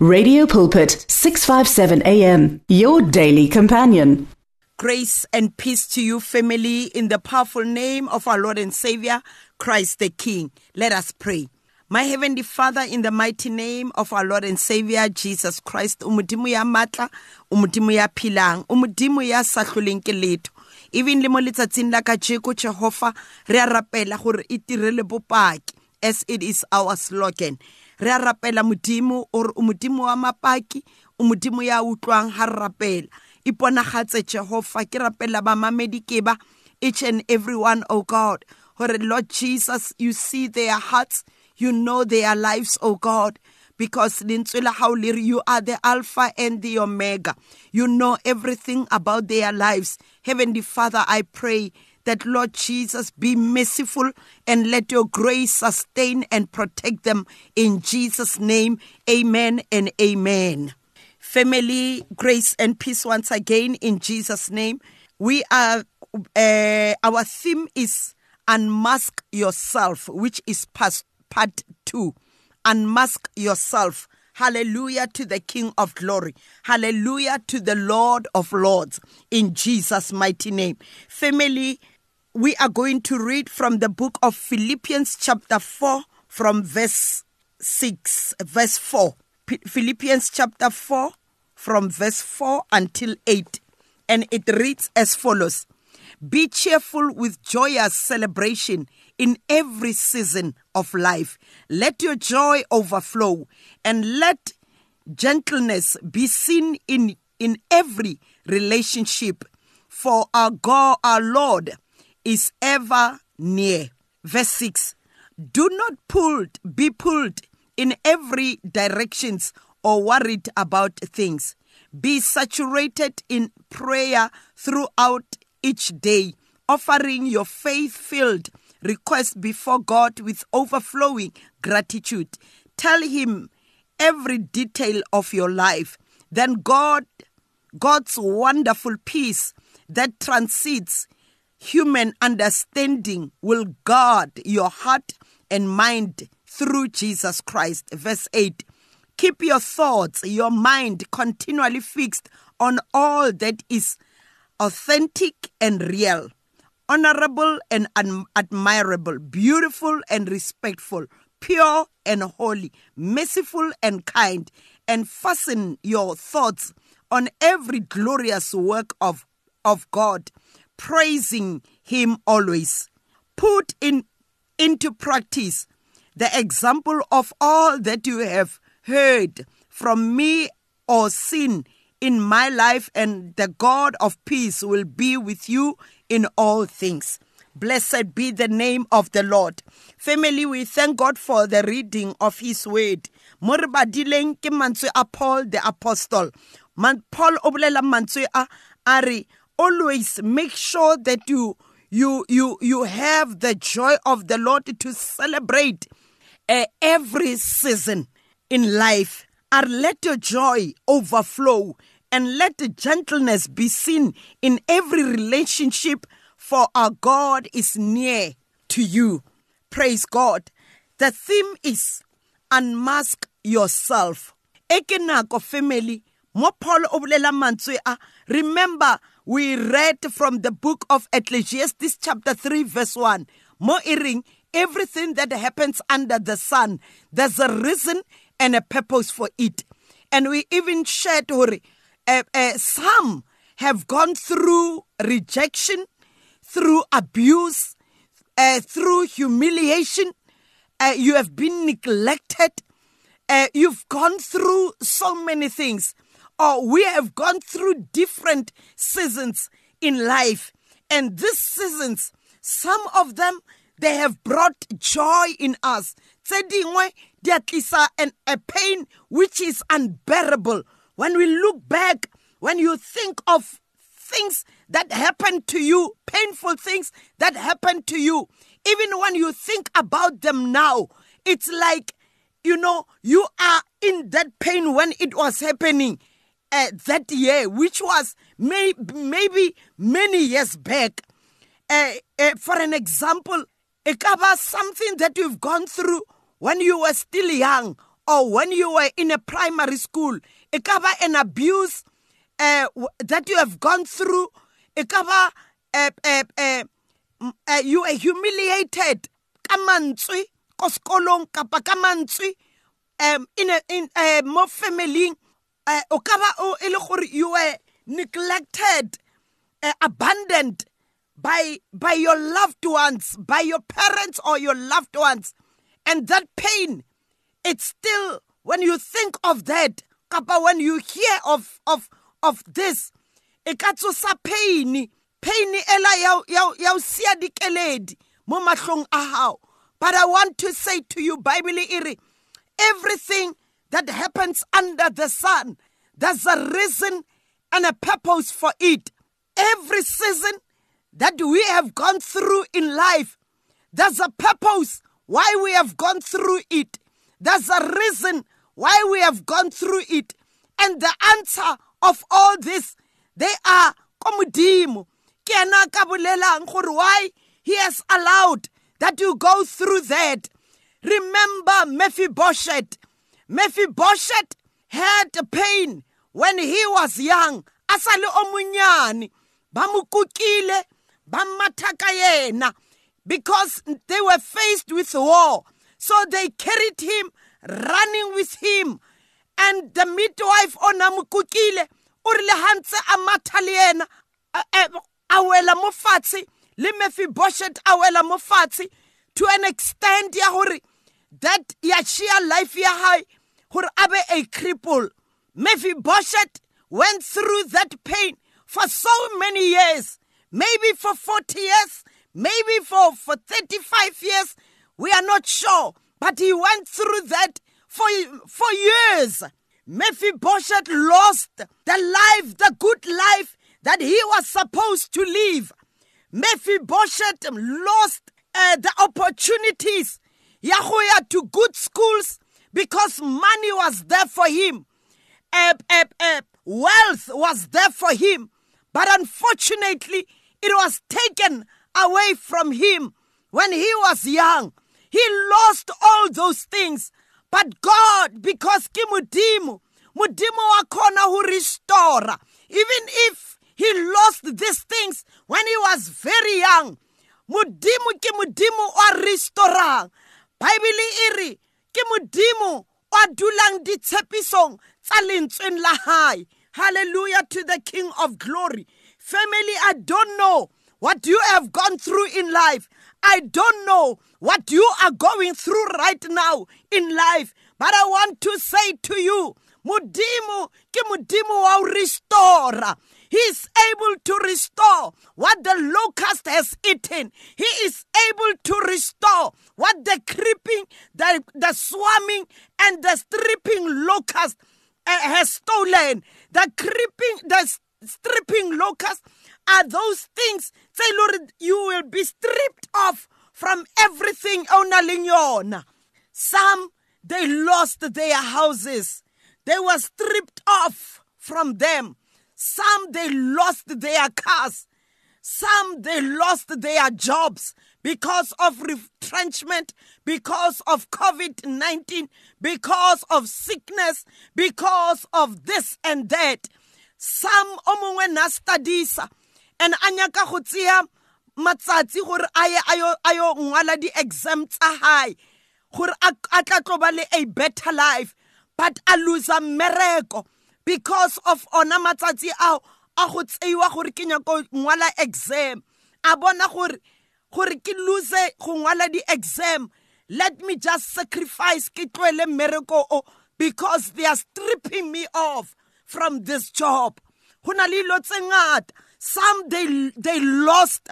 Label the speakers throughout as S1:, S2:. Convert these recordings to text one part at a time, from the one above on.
S1: Radio Pulpit 657 AM your daily companion.
S2: Grace and peace to you, family, in the powerful name of our Lord and Savior, Christ the King. Let us pray. My Heavenly Father, in the mighty name of our Lord and Savior, Jesus Christ, umudimo ya matla, umudimo ya pilang, umudimo ya. Even le mo letsatsing la kajeko Jehova, re rapela gore e tirele bopaki as it is our slogan. Re a rapela modimo or o modimo wa mapaki, o modimo ya utlwang ha re rapela. Iponagatse Jehova, ke rapela bamamedi ke ba each and every one, oh God. Hore Lord Jesus, you see their hearts, you know their lives, oh God because you are the Alpha and the Omega. You know everything about their lives. Heavenly Father, I pray that Lord Jesus be merciful and let your grace sustain and protect them in Jesus' name. Amen and amen. Family, grace and peace once again in Jesus' name. We are, uh, our theme is Unmask Yourself, which is past, part two. Unmask Yourself. Hallelujah to the King of glory. Hallelujah to the Lord of lords. In Jesus' mighty name. Family, we are going to read from the book of Philippians, chapter 4, from verse 6, verse 4. P- Philippians chapter 4, from verse 4 until 8. And it reads as follows Be cheerful with joyous celebration in every season of life. Let your joy overflow and let gentleness be seen in, in every relationship. For our God, our Lord, is ever near. Verse 6 Do not pulled, be pulled in every directions or worried about things. Be saturated in prayer throughout each day, offering your faith filled request before God with overflowing gratitude. Tell Him every detail of your life. Then God, God's wonderful peace that transcends human understanding will guard your heart and mind through Jesus Christ. Verse 8 Keep your thoughts, your mind continually fixed on all that is authentic and real, honorable and admirable, beautiful and respectful, pure and holy, merciful and kind, and fasten your thoughts on every glorious work of, of God praising him always. Put in into practice the example of all that you have heard from me or seen in my life, and the God of peace will be with you in all things. Blessed be the name of the Lord. Family, we thank God for the reading of His word. Paul the apostle. Man, Paul o mantswe a always make sure that you you you you have the joy of the Lord to celebrate uh, every season in life. And let your joy overflow and let the gentleness be seen in every relationship, for our God is near to you. Praise God. The theme is unmask yourself. Ekenako family, mo Paul obulela remember we read from the book of Ecclesiastes, chapter 3, verse 1. More earring, everything that happens under the sun, there's a reason and a purpose for it. And we even shared, uh, uh, some have gone through rejection, through abuse, uh, through humiliation. You have been neglected. You've gone through so many things or we have gone through different seasons in life. And these seasons, some of them, they have brought joy in us. And a pain which is unbearable. When we look back, when you think of things that happened to you, painful things that happened to you, even when you think about them now, it's like, you know, you are in that pain when it was happening uh, that year, which was may, maybe many years back. Uh, uh, for an example, it covers something that you've gone through when you were still young or when you were in a primary school. Ka ba an abuse uh, that you have gone through. Ka ba uh, uh, you are humiliated ka mantswe ko sekolong kapa um in a, in uh, mo family o ka ba o e le gore you were neglected uh, abandoned by by your loved ones by your parents or your loved ones. And that pain it's still when you think of that kapa when you hear of of of this e ka tsosa pain pain ela ya ya ya sia dikeledi mo mahlong a hao. But i want to say to you bible iri everything that happens under the sun. There's a reason and a purpose for it. Every season that we have gone through in life there's a purpose why we have gone through it. There's a reason why we have gone through it. And the answer of all this they are why he has allowed that you go through that? Remember mephibosheth mephibosheth had pain when he was young. A sa le o monyane ba mo kukile ba mathaka yena because they were faced with war. So they carried him running with him. And the midwife ona mokukile o rile hantse a matha le yena a wela mo fatshe le to an extent ya gore that ya share life ya gore a a cripple. Mephibosheth went through that pain for so many years. Maybe for 40 years maybe for, for 35 years. We are not sure. But he went through that for, for years. Mephibosheth lost the life, the good life that he was supposed to live. Mephibosheth lost uh, the opportunities. Yahoya to good schools because money was there for him. Wealth was there for him. But unfortunately, it was taken away from him when he was young. He lost all those things. But God, because Kimudimu, modimo wa who restore. Even if he lost these things when he was very young, modimo Kimudimu wa restorang. Bible iri ke modimo wa dulang ditshepisong tsa lentsweng la hae. Hallelujah to the King of Glory. Family, I don't know what you have gone through in life. I don't know what you are going through right now in life, but I want to say to you, Mudimu ke mudimu wa restore. He is able to restore what the locust has eaten. He is able to restore what the creeping, the, the swarming, and the stripping locust uh, has stolen. The creeping, the stripping locust are those things. Say, Lord, you will be stripped off from everything ona Some they lost their houses. They were stripped off from them. Some they lost their cars. Some they lost their jobs because of retrenchment, because of COVID 19, because of sickness, because of this and that. Some omongwe na studisa and anyaka go tseya matsatsi gore a ye ngwala di-exam tsa hae gore a a better life but I lose a mmereko because of ona matsatsi ao a go tseiwa gore ke nyako ngwala exam. A bona gore gore ke lose go ngwala di-exam. Let me just sacrifice ke tloele mmereko o because they are stripping me off from this job. Go na le some they, they lost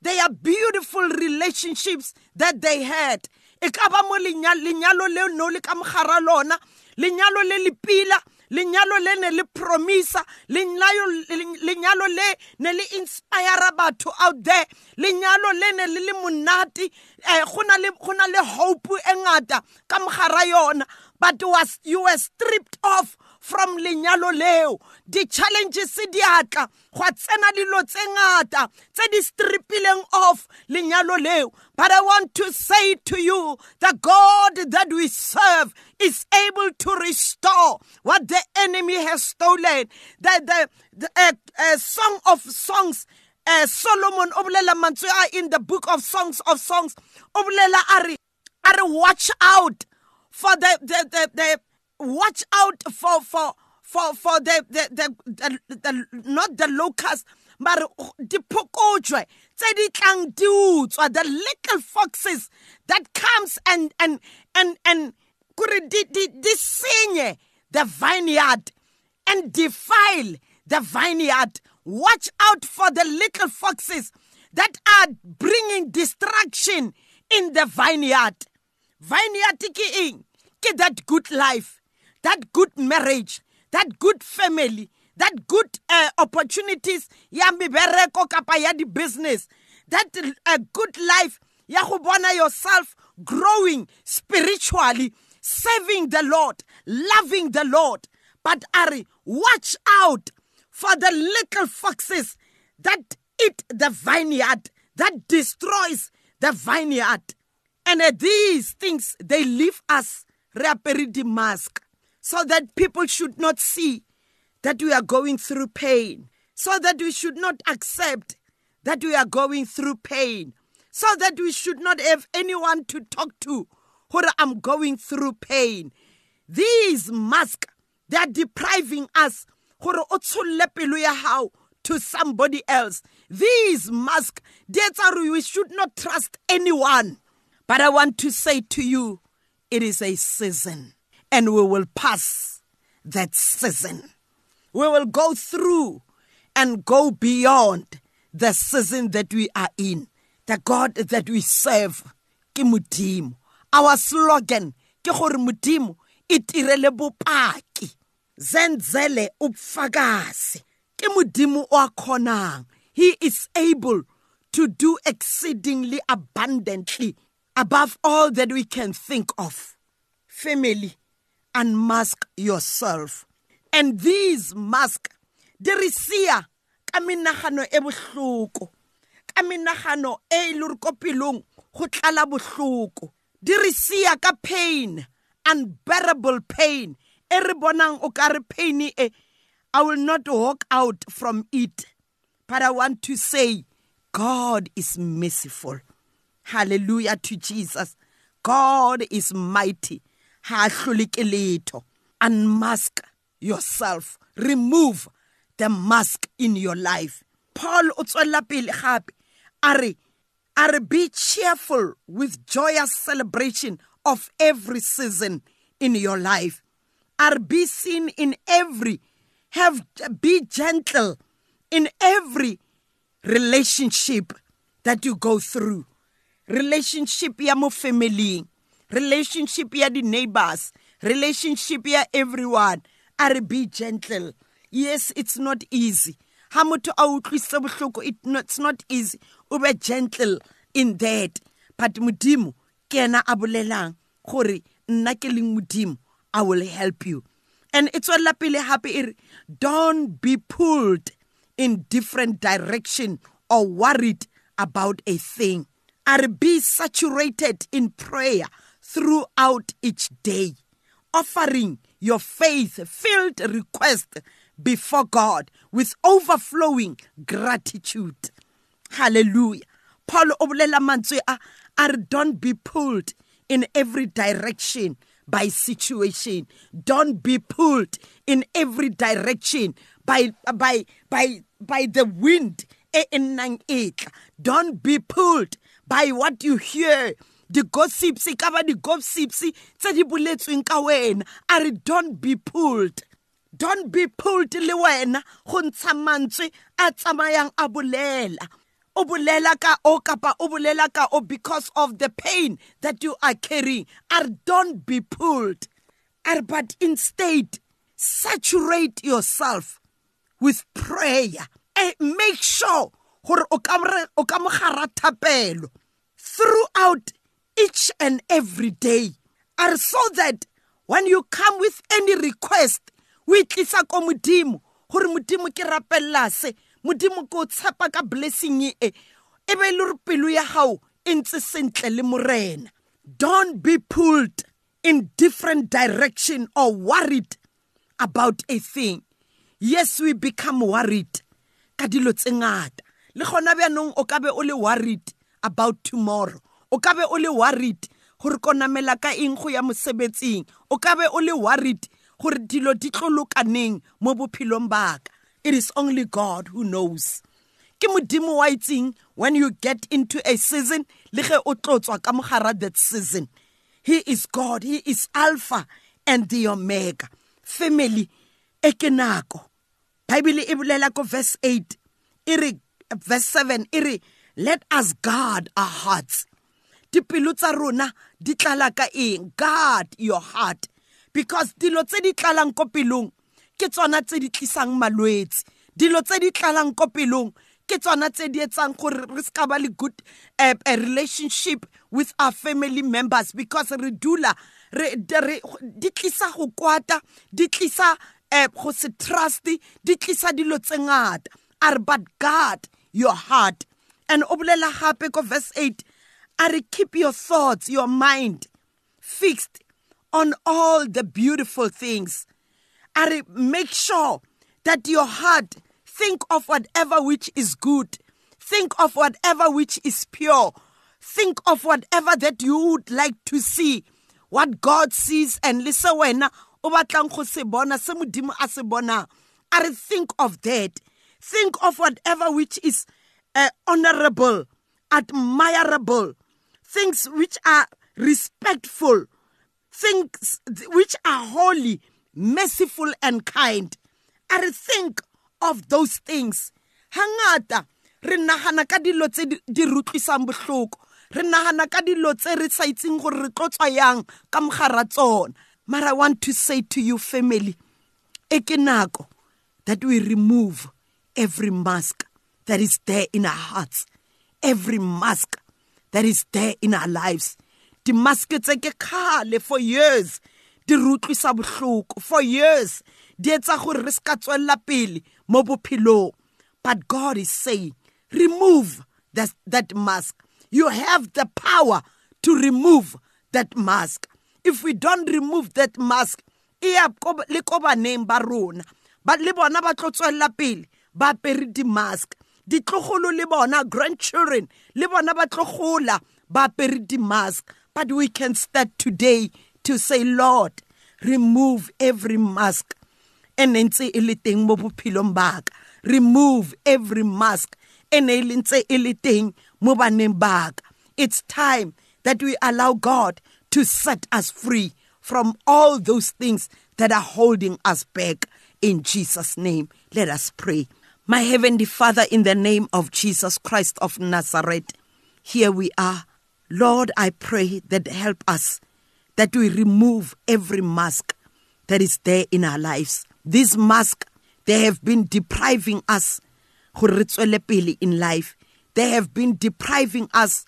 S2: they are beautiful relationships that they had. E ka ba mo lenyalo le no le ka mogara lona lenyalo le le pila lenyalo le ne le promisa lenyalo le ne le inspire batho out there lenyalo le ne le le monate eh go na le go na le hope e ngata ka mogara yona. But was you were stripped off from lenyalo leo di-challenges di atla go tsena dilo tse ngata tse di stripileng off lenyalo leo. But i want to say to you the god that we serve is able to restore what the enemy has stolen. The, the, the uh, uh, song of songs uh, solomon o bolela in the book of songs of songs o bolela a re watch out for the the the, the watch out for for for for the the the, the, the not the locusts but di utswa the little foxes that comes and and and and kore di the vineyard and defile the vineyard. Watch out for the little foxes that are bringing destruction in the vineyard. Vineyard ke that good life that good marriage that good family that good uh, opportunities ya mebereko kapa ya di business that uh, good life ya yourself growing spiritually serving the lord loving the lord. But Ari, watch out for the little foxes that eat the vineyard that destroys the vineyard. And uh, these things they leave us re apere di-mask so that people should not see that we are going through pain, so that we should not accept that we are going through pain, so that we should not have anyone to talk to who I'm going through pain. These masks, they are depriving us to somebody else. These masks, we should not trust anyone. But I want to say to you, it is a season and we will pass that season. We will go through and go beyond the season that we are in. The God that we serve, ke modimo. Our slogan, ke gore modimo e tirele bopaki. Zenzele. Ke modimo o. He is able to do exceedingly abundantly above all that we can think of. Family, unmask yourself. And these mask di re sia ka menagano e bohloko. Ka menagano e le re ko pelong go tlala bohloko. Di re sia ka pain unbearable pain. E re bonang o ka re pain e i will not walk out from it. But i want to say god is merciful. Hallelujah to jesus. God is mighty ha letho. Unmask yourself. Remove the mask in your life. Paul o tswela pele gape. Are are be cheerful with joyous celebration of every season in your life. Are be seen in every have be gentle in every relationship that you go through. Relationship ya mo family relationship ya the neighbors relationship ya everyone. Are be gentle. Yes it's not easy. Ha motho a utlwisa bohloko it's not easy. O be gentle in that. But modimo ke ena a bolelang gore nna ke leng modimo i will help you. And e tswela pele hape e re don't be pulled in different direction or worried about a thing. Are be saturated in prayer throughout each day, offering your faith filled request before God with overflowing gratitude. Hallelujah. Paul obulela mantswe a are don't be pulled in every direction by situation. Don't be pulled in every direction by by by by the wind. Don't be pulled by what you hear di-gossips ka ba di-gossips tse di boletsweng ka wena. A re don't be pulled. Don't be pulled le wena go ntsha mantswe a tsamayang a bolela. O bolela ka o kapa o bolela ka o because of the pain that you are carrying. Are don't be pulled. Are but instead saturate yourself with prayer and make sure gore o ka mo thapelo throughout each and every day are so that when you come with any request o e tlisa ko modimo gore modimo ke rapelela se modimo ke o tshepa ka blessing e e be e le gore pelo ya gago e ntse sentle le morena. Don't be pulled in different direction or worried about a thing. Yes we become worried ka dilo tse ngata. Le gona bjanong o ka be o le worried about tomorrow. O ka be o le worried gore konamela ka eng go ya mosebetsing? O ka o le worried gore dilo di tlo lokaneng mo bophelong baka it is only god who knows. Ke modimo wa itseng when you get into a season le ge o tlotswa ka mogara that season he is god he is alpha and the omega. Family e ke nako. Bible e bolela ko verse 8 e re verse 7 e re let us guard our hearts dipelo tsa rona di tlala ka eng? Guard your heart. Because dilo tse di tlalang ko pelong ke tsona tse di tlisang malwetse. Dilo tse di tlalang ko pelong ke tsona tse di etsang gore re ska ba le good uh, a relationship with our family members. Because re dula re, di tlisa go kwata di tlisa uh, go se trust di tlisa dilo tse ngata. Are but god your heart. And o bolela gape ko verse 8 are keep your thoughts your mind fixed on all the beautiful things. And make sure that your heart think of whatever which is good. Think of whatever which is pure. Think of whatever that you would like to see. What God sees and listen when o batlang go se a think of that. Think of whatever which is uh, honorable, admirable, things which are respectful, things which are holy, merciful, and kind. I think of those things. Hangata, re nagana ka dilo tse di rutlisang botlhoko re ka dilo tse re sa itseng gore re tlo yang ka mogara tsona i want to say to you family e ke nako that we remove every mask that is there in our hearts every mask that is there in our lives. Dimaske tse ke kgale for years di rutlwisa botlhoko for years di etsa gore re se ka tswelela pele mo but god is saying remove that, that mask. You have the power to remove that mask. If we don't remove that mask e ya le ko baneng ba rona. Le bona ba tlo tswelela pele ba apere di-mask ditlogolo le bona grandchildren le bona ba tlo ba apere di-mask but we can start today to say, Lord, remove every mask. And then say anything mo bophelong baka. Remove every mask. And then say anything mo baneng baka. It's time that we allow God to set us free from all those things that are holding us back. In Jesus' name, let us pray. My Heavenly Father, in the name of Jesus Christ of Nazareth, here we are Lord, I pray that help us that we remove every mask that is there in our lives. These masks, they have been depriving us in life. They have been depriving us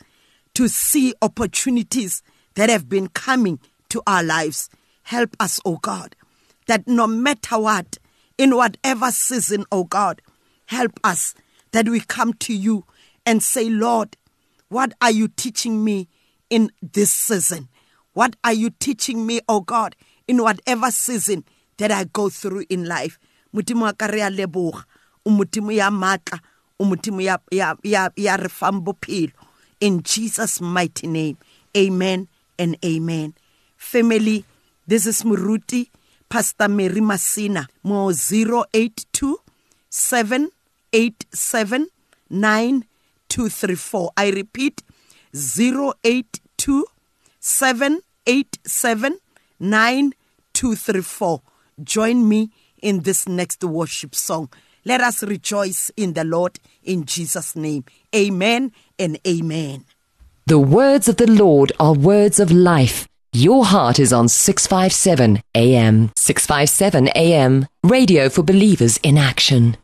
S2: to see opportunities that have been coming to our lives. Help us, O oh God, that no matter what, in whatever season, O oh God, help us that we come to you and say, Lord, what are you teaching me in this season? What are you teaching me, oh God, in whatever season that I go through in life? Modimo ka leboga ya ya ya ya in Jesus mighty name amen and amen family this is Muruti Pastor Mary Masina mo 082 787 234. I repeat zero eight two seven eight seven nine two three four. Join me in this next worship song. Let us rejoice in the Lord in Jesus' name. Amen and amen.
S3: The words of the Lord are words of life. Your heart is on 657 AM. 657 AM. Radio for believers in action.